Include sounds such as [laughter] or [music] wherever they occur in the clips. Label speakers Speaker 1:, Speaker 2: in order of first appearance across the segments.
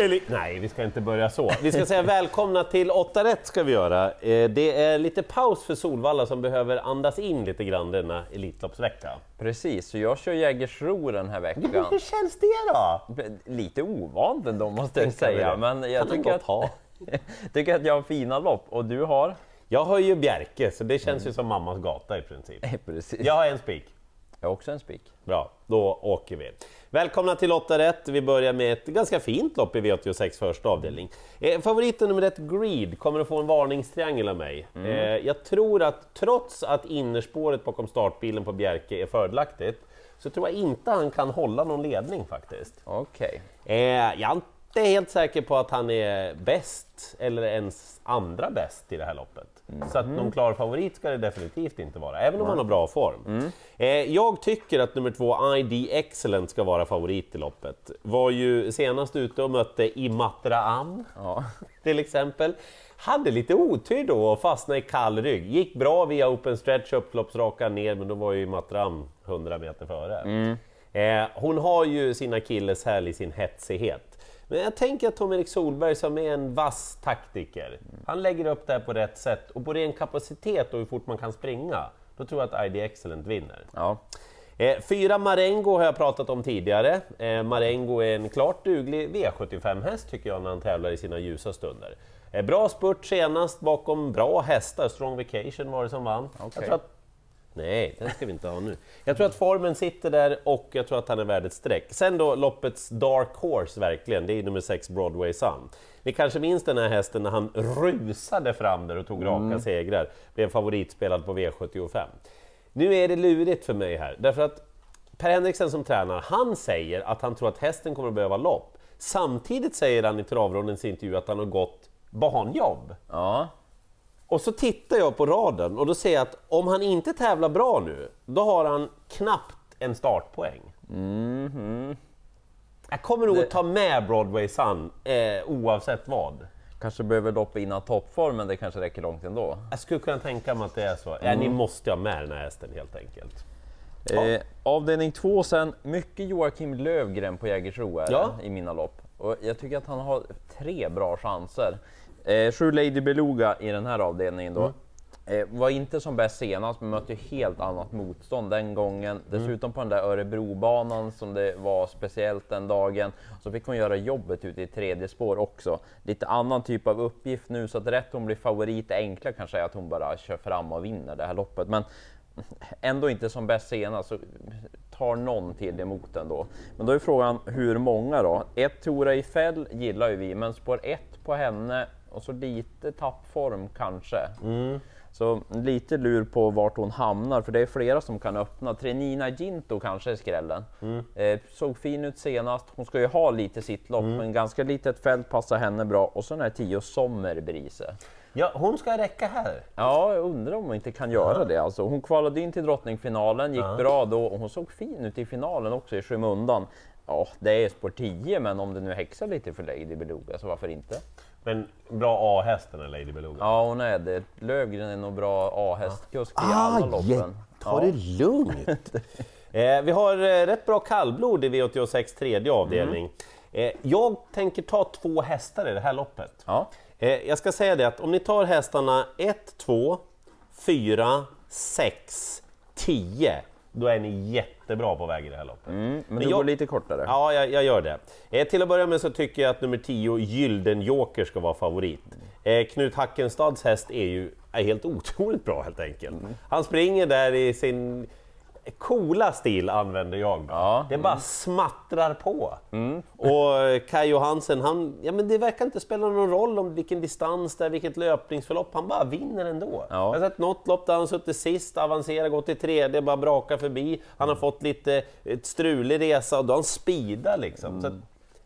Speaker 1: Eller, nej, vi ska inte börja så. Vi ska säga välkomna till 8 rätt ska vi göra. Eh, Det är lite paus för Solvalla som behöver andas in lite grann denna Elitloppsvecka.
Speaker 2: Precis, så jag kör Jägersro den här veckan.
Speaker 1: Hur känns det då?
Speaker 2: Lite ovant ändå måste jag säga,
Speaker 1: det.
Speaker 2: men jag tycker att,
Speaker 1: ha. [laughs]
Speaker 2: tycker att jag har fina lopp och du har?
Speaker 1: Jag har ju Bjerke, så det känns ju som mammas gata i princip. [laughs]
Speaker 2: Precis.
Speaker 1: Jag har en spik.
Speaker 2: Jag har också en spik.
Speaker 1: Bra, då åker vi. Välkomna till 8 rätt. Vi börjar med ett ganska fint lopp i V86 första avdelning. Eh, favoriten nummer ett, Greed, kommer att få en varningstriangel av mig. Eh, jag tror att trots att innerspåret bakom startbilen på Bjerke är fördelaktigt, så tror jag inte han kan hålla någon ledning faktiskt.
Speaker 2: Okej.
Speaker 1: Eh, jag är inte helt säker på att han är bäst, eller ens andra bäst i det här loppet. Så att någon klar favorit ska det definitivt inte vara, även om han har bra form. Eh, jag tycker att nummer två, ID Excellent, ska vara favorit i loppet. Var ju senast ute och mötte Imatra Am,
Speaker 2: Ja. [laughs]
Speaker 1: till exempel. Hade lite otur då och fastnade i kall rygg. Gick bra via open stretch, upploppsraka ner, men då var ju Matram 100 meter före. Eh, hon har ju sina akilleshäl i sin hetsighet. Men jag tänker att Tom-Erik Solberg som är en vass taktiker, han lägger upp det här på rätt sätt och på ren kapacitet och hur fort man kan springa, då tror jag att ID Excellent vinner.
Speaker 2: ja.
Speaker 1: Eh, fyra Marengo har jag pratat om tidigare. Eh, Marengo är en klart duglig V75-häst tycker jag när han tävlar i sina ljusa stunder. Eh, bra spurt senast bakom bra hästar, Strong Vacation var det som vann. Jag
Speaker 2: Okej.
Speaker 1: tror att... Nej, den ska vi inte ha nu. Jag tror att formen sitter där och jag tror att han är värd ett streck. Sen då loppets Dark Horse verkligen, det är nummer 6 Broadway Sun. Ni kanske minns den här hästen när han rusade fram där och tog raka segrar. Blev favoritspelad på V75. Nu är det lurigt för mig här, därför att Per Henriksen som tränare, han säger att han tror att hästen kommer att behöva lopp. Samtidigt säger han i travrondens intervju att han har gått banjobb.
Speaker 2: ja.
Speaker 1: Och så tittar jag på raden och då ser jag att om han inte tävlar bra nu, då har han knappt en startpoäng. Jag kommer nog att ta med Broadway Sun eh, oavsett vad.
Speaker 2: Kanske behöver lopp innan toppform, men det kanske räcker långt ändå.
Speaker 1: Jag skulle kunna tänka mig att det är så. Ja, ni måste ha med den här hästen helt enkelt. Ja.
Speaker 2: Eh, avdelning två sen, mycket Joakim Lövgren på Jägersro
Speaker 1: Ja.
Speaker 2: i mina lopp. Och jag tycker att han har tre bra chanser. Eh, sju Lady Beluga i den här avdelningen då. Eh, var inte som bäst senast, men mötte helt annat motstånd den gången. Dessutom på den där Örebrobanan som det var speciellt den dagen. Så fick hon göra jobbet ute i tredje spår också. Lite annan typ av uppgift nu, så att rätt hon blir favorit, enkla kanske är att hon bara kör fram och vinner det här loppet. Men ändå inte som bäst senast, så tar någon till emot den då. Men då är frågan hur många då? Ett Tora i fäll gillar ju vi, men spår ett på henne och så lite tappform kanske. Så lite lur på vart hon hamnar, för det är flera som kan öppna. Trenina Ginto kanske är skrällen. Eh, såg fin ut senast, hon ska ju ha lite sitt lopp, men ganska litet fält passar henne bra. Och så den här 10 Sommerbrise.
Speaker 1: Ja, hon ska räcka här.
Speaker 2: Ja, jag undrar om hon inte kan göra det. Alltså, hon kvalade in till drottningfinalen, gick bra då och hon såg fin ut i finalen också i skymundan. Ja, det är spår 10, men om det nu häxar lite för Lady Beluga, så varför inte?
Speaker 1: Men bra A-hästen är Lady Beluga.
Speaker 2: Ja, hon är det. Lövgren är nog bra A-hästkusk i alla loppen.
Speaker 1: ta det lugnt! [laughs] eh, vi har eh, rätt bra kallblod i V86 tredje avdelning. Eh, jag tänker ta två hästar i det här loppet.
Speaker 2: Ja.
Speaker 1: Eh, jag ska säga det att om ni tar hästarna 1, 2, 4, 6, 10, då är ni jättebra på väg i det här loppet.
Speaker 2: Mm, men du
Speaker 1: jag-
Speaker 2: går lite kortare.
Speaker 1: Ja, jag, jag gör det. Eh, till att börja med så tycker jag att nummer 10, Gyldenjoker, ska vara favorit. Eh, Knut Hackenstads häst är ju är helt otroligt bra helt enkelt. Han springer där i sin coola stil använder jag.
Speaker 2: Ja,
Speaker 1: det bara smattrar på. Och eh, Kai Johansen, han, ja, men det verkar inte spela någon roll om vilken distans det är, vilket löpningsförlopp, han bara vinner ändå.
Speaker 2: Ja.
Speaker 1: Jag har sett något lopp där han suttit sist, avancerat, gått till tredje, bara brakar förbi. Han har fått lite ett strulig resa och då har han speedat liksom. Så att,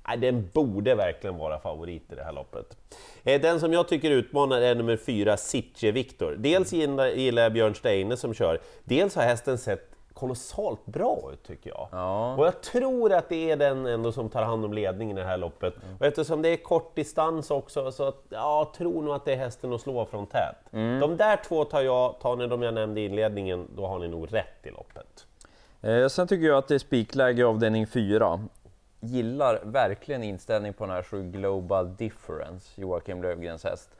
Speaker 1: nej, den borde verkligen vara favorit i det här loppet. Eh, Den som jag tycker utmanar är nummer fyra, Sitche Viktor. Dels gillar gillar jag Björn Steine som kör, dels har hästen sett kolossalt bra ut tycker jag.
Speaker 2: Ja.
Speaker 1: Och jag tror att det är den ändå som tar hand om ledningen i det här loppet. Och eftersom det är kort distans också, så att, ja, jag tror nog att det är hästen att slå från tät. De där två tar jag, tar ni de jag nämnde i inledningen, då har ni nog rätt i loppet.
Speaker 2: Eh, sen tycker jag att det är spikläge i avdelning 4. gillar verkligen inställning på den här 7 Global Difference, Joakim Lövgrens häst.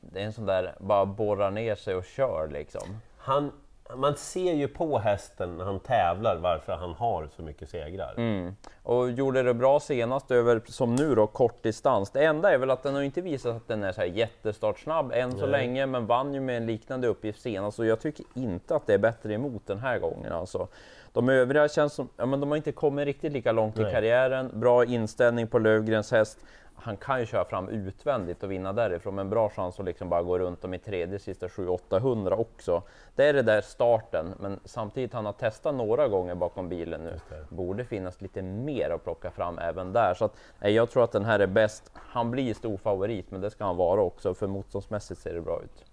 Speaker 2: Det är en sån där, bara borra ner sig och kör liksom.
Speaker 1: Han, man ser ju på hästen när han tävlar varför han har så mycket segrar.
Speaker 2: Mm. Och gjorde det bra senast över, som nu då, kortdistans. Det enda är väl att den har inte visat att den är så här jättestartsnabb än så
Speaker 1: Nej.
Speaker 2: länge, men vann ju med en liknande uppgift senast och jag tycker inte att det är bättre emot den här gången alltså. De övriga känns som, ja men de har inte kommit riktigt lika långt i
Speaker 1: Nej.
Speaker 2: karriären, bra inställning på Lövgrens häst. Han kan ju köra fram utvändigt och vinna därifrån, men bra chans att liksom bara gå runt dem i tredje sista 7-800 också. Det är det där starten, men samtidigt han har testat några gånger bakom bilen nu. Borde finnas lite mer att plocka fram även där. Så att, nej, jag tror att den här är bäst. Han blir stor favorit, men det ska han vara också, för motståndsmässigt ser det bra ut.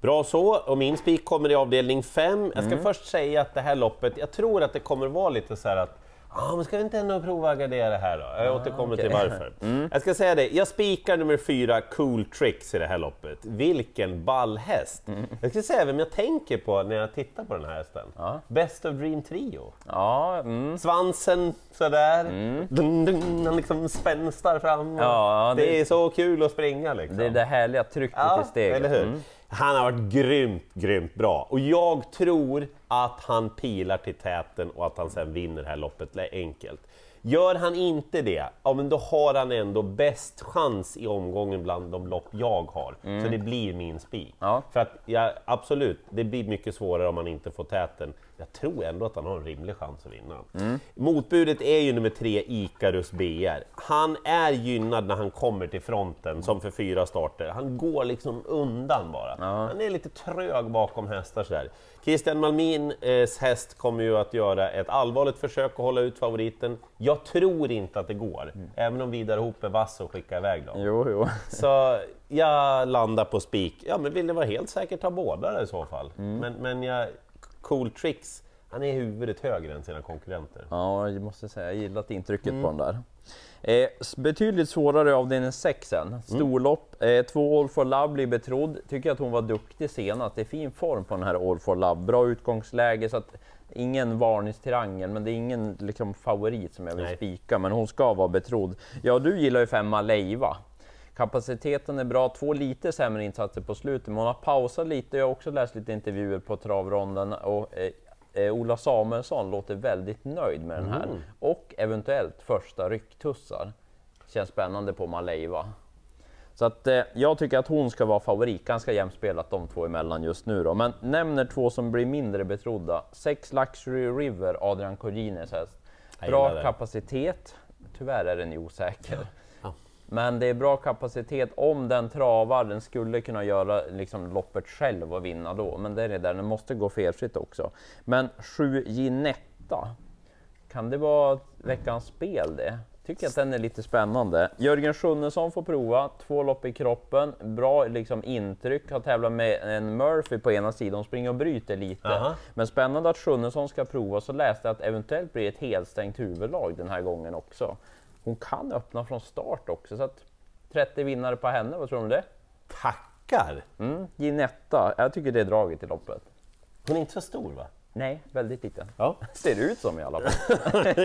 Speaker 1: Bra så, och min spik kommer i avdelning 5. Jag ska
Speaker 2: Mm.
Speaker 1: först säga att det här loppet, jag tror att det kommer vara lite så här att Ja, men ska vi inte ändå prova att gardera här då? Jag återkommer till
Speaker 2: okej.
Speaker 1: varför. [laughs] Jag ska säga det, jag spikar nummer fyra, Cool Tricks i det här loppet. Vilken ball häst! Jag ska säga vem jag tänker på när jag tittar på den här hästen.
Speaker 2: Ja.
Speaker 1: Best of Dream Trio.
Speaker 2: Ja, mm.
Speaker 1: Svansen sådär, dun, dun, han liksom spänstar fram.
Speaker 2: Ja,
Speaker 1: det...
Speaker 2: det-
Speaker 1: är så kul att springa liksom.
Speaker 2: det är det härliga trycket i steget.
Speaker 1: eller hur?
Speaker 2: Mm.
Speaker 1: Han har varit grymt, grymt bra. Och jag tror att han pilar till täten och att han sen vinner det här loppet enkelt. Gör han inte det, ja men då har han ändå bäst chans i omgången bland de lopp jag har. Så det blir min spik.
Speaker 2: Ja.
Speaker 1: För att, ja, absolut, det blir mycket svårare om man inte får täten. Jag tror ändå att han har en rimlig chans att vinna. Motbudet är ju nummer tre, Icarus BR. Han är gynnad när han kommer till fronten, som för fyra starter. Han går liksom undan bara. Han är lite trög bakom hästar sådär. Christian Malmins häst kommer ju att göra ett allvarligt försök att hålla ut favoriten. Jag tror inte att det går, även om Vidar Hoop är vass och skickar iväg dem.
Speaker 2: Jo, jo. [laughs]
Speaker 1: Så jag landar på spik. Ja, men vill det vara helt säkert ta båda i så fall. Men, men jag, Cool Tricks, han är huvudet högre än sina konkurrenter.
Speaker 2: Ja, jag måste säga, jag gillat intrycket
Speaker 1: Mm.
Speaker 2: på den där. Eh, betydligt svårare avdelning 6 sen. Storlopp. Eh, två All for Love blir betrodd. Tycker att hon var duktig senast. Det är fin form på den här All for Love. Bra utgångsläge så att ingen varningstriangel, men det är ingen liksom, favorit som jag vill
Speaker 1: Nej.
Speaker 2: spika. Men hon ska vara betrodd. Ja, du gillar ju femma Leiva. Kapaciteten är bra, två lite sämre insatser på slutet, men hon har pausat lite. Jag har också läst lite intervjuer på travronden och eh, eh, Ola Samuelsson låter väldigt nöjd med den här. Och eventuellt första rycktussar. Känns spännande på Maleiva. Så att eh, jag tycker att hon ska vara favorit, ganska jämnt spelat de två emellan just nu då. Men nämner två som blir mindre betrodda. Sex Luxury River, Adrian Corgines häst. Bra kapacitet, tyvärr är den osäker. Men det är bra kapacitet om den travar, den skulle kunna göra liksom loppet själv och vinna då. Men det är det där, den måste gå felfritt också. Men 7 Ginetta, kan det vara veckans spel det? Tycker att den är lite spännande. Jörgen Sjunnesson får prova, två lopp i kroppen, bra liksom intryck, har tävlat med en Murphy på ena sidan, hon springer och bryter lite.
Speaker 1: Aha.
Speaker 2: Men spännande att Sjunnesson ska prova, så läste jag att eventuellt blir ett helstängt huvudlag den här gången också. Hon kan öppna från start också, så att 30 vinnare på henne, vad tror du om det?
Speaker 1: Tackar!
Speaker 2: Mm, Ginetta, jag tycker det är draget i loppet.
Speaker 1: Hon är inte så stor va?
Speaker 2: Nej, väldigt liten.
Speaker 1: Ja. [laughs]
Speaker 2: Ser det ut som i alla fall. [laughs]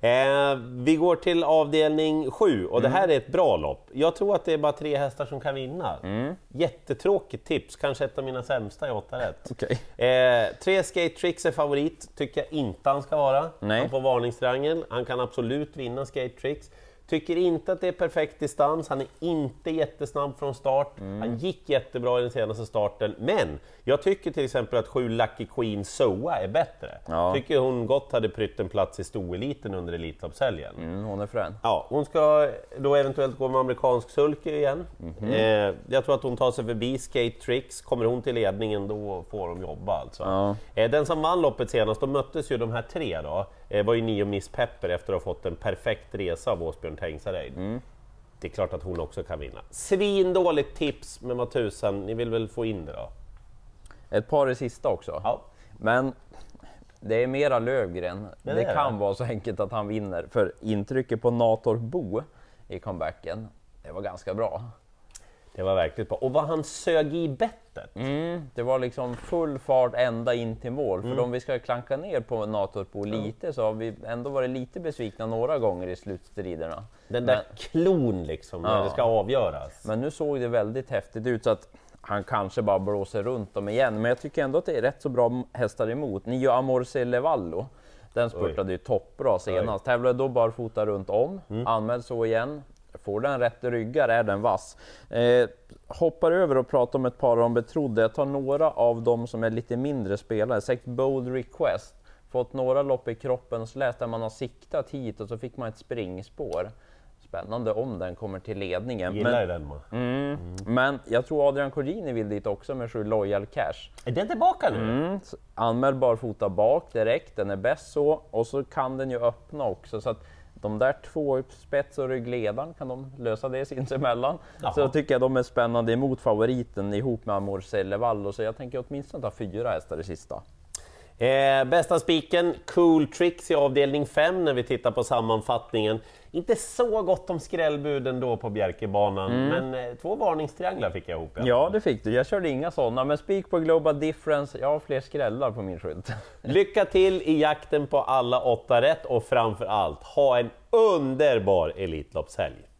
Speaker 1: Eh, vi går till avdelning 7 och det här är ett bra lopp. Jag tror att det är bara tre hästar som kan vinna. Jättetråkigt tips, kanske ett av mina sämsta i 8 rätt.
Speaker 2: Okej.
Speaker 1: Eh, tre skate tricks är favorit, tycker jag inte han ska vara.
Speaker 2: Nej.
Speaker 1: Han får varningstriangel, han kan absolut vinna skate tricks. Tycker inte att det är perfekt distans, han är inte jättesnabb från start.
Speaker 2: Mm.
Speaker 1: Han gick jättebra i den senaste starten, men jag tycker till exempel att 7 Lucky Queen Soa är bättre.
Speaker 2: Ja.
Speaker 1: Tycker hon gott hade prytt en plats i stoeliten under Elitloppshelgen.
Speaker 2: Mm, hon är frän.
Speaker 1: Ja, hon ska då eventuellt gå med amerikansk sulky igen.
Speaker 2: Mhm.
Speaker 1: Eh, jag tror att hon tar sig förbi Skate Tricks. Kommer hon till ledningen då får de jobba alltså.
Speaker 2: Ja.
Speaker 1: Eh, den som vann loppet senast, de möttes ju de här tre då, eh, var ju Nio Miss Pepper efter att ha fått en perfekt resa av Åsbjörn Tengsareid.
Speaker 2: Mm.
Speaker 1: Det är klart att hon också kan vinna. Svindåligt tips, men vad tusan, ni vill väl få in det då?
Speaker 2: Ett par i sista också.
Speaker 1: Ja.
Speaker 2: Men det är mera Lövgren.
Speaker 1: det
Speaker 2: Det, kan
Speaker 1: det.
Speaker 2: vara så enkelt att han vinner, för intrycket på Nator Bo i comebacken, det var ganska bra.
Speaker 1: Det var verkligen bra. Och vad han sög i bettet!
Speaker 2: Mm, det var liksom full fart ända in till mål.
Speaker 1: Mm.
Speaker 2: För om vi ska klanka ner på Natorpo lite så har vi ändå varit lite besvikna några gånger i slutstriderna.
Speaker 1: Den där klon liksom, när
Speaker 2: Ja.
Speaker 1: det ska avgöras.
Speaker 2: Men nu såg det väldigt häftigt ut så att han kanske bara blåser runt dem igen. Men jag tycker ändå att det är rätt så bra hästar emot. Nio Amorce Levallo, den spurtade ju toppbra senast. Tävlade då barfota runt om,
Speaker 1: Mm.
Speaker 2: anmäld så igen. Får den rätt ryggar är den vass. Eh, hoppar över och pratar om ett par av de betrodda. Jag tar några av dem som är lite mindre spelare. Säkert Bold Request. Fått några lopp i kroppen, så läste där man har siktat hit och så fick man ett springspår. Spännande om den kommer till ledningen.
Speaker 1: Gillar
Speaker 2: Men-
Speaker 1: den man.
Speaker 2: Mm. Men jag tror Adrian Collini vill dit också med sju Loyal Cash.
Speaker 1: Är den tillbaka nu?
Speaker 2: Mm. så Anmäld barfota bak direkt, den är bäst så. Och så kan den ju öppna också. Så att de där två, spets och ryggledaren, kan de lösa det sinsemellan?
Speaker 1: Jaha.
Speaker 2: Så tycker jag de är spännande emot favoriten ihop med Amor Sellevallo. Så jag tänker åtminstone ta fyra hästar i sista.
Speaker 1: Eh, bästa spiken, Cool Tricks i avdelning 5 när vi tittar på sammanfattningen. Inte så gott om skrällbuden då på Bjerkebanan, men eh, två varningstrianglar fick jag ihop.
Speaker 2: Ja,
Speaker 1: fall.
Speaker 2: det fick du. Jag körde inga sådana, men spik på Global Difference. Jag har fler skrällar på min skylt. [laughs]
Speaker 1: Lycka till i jakten på alla åtta rätt och framför allt, ha en underbar Elitloppshelg!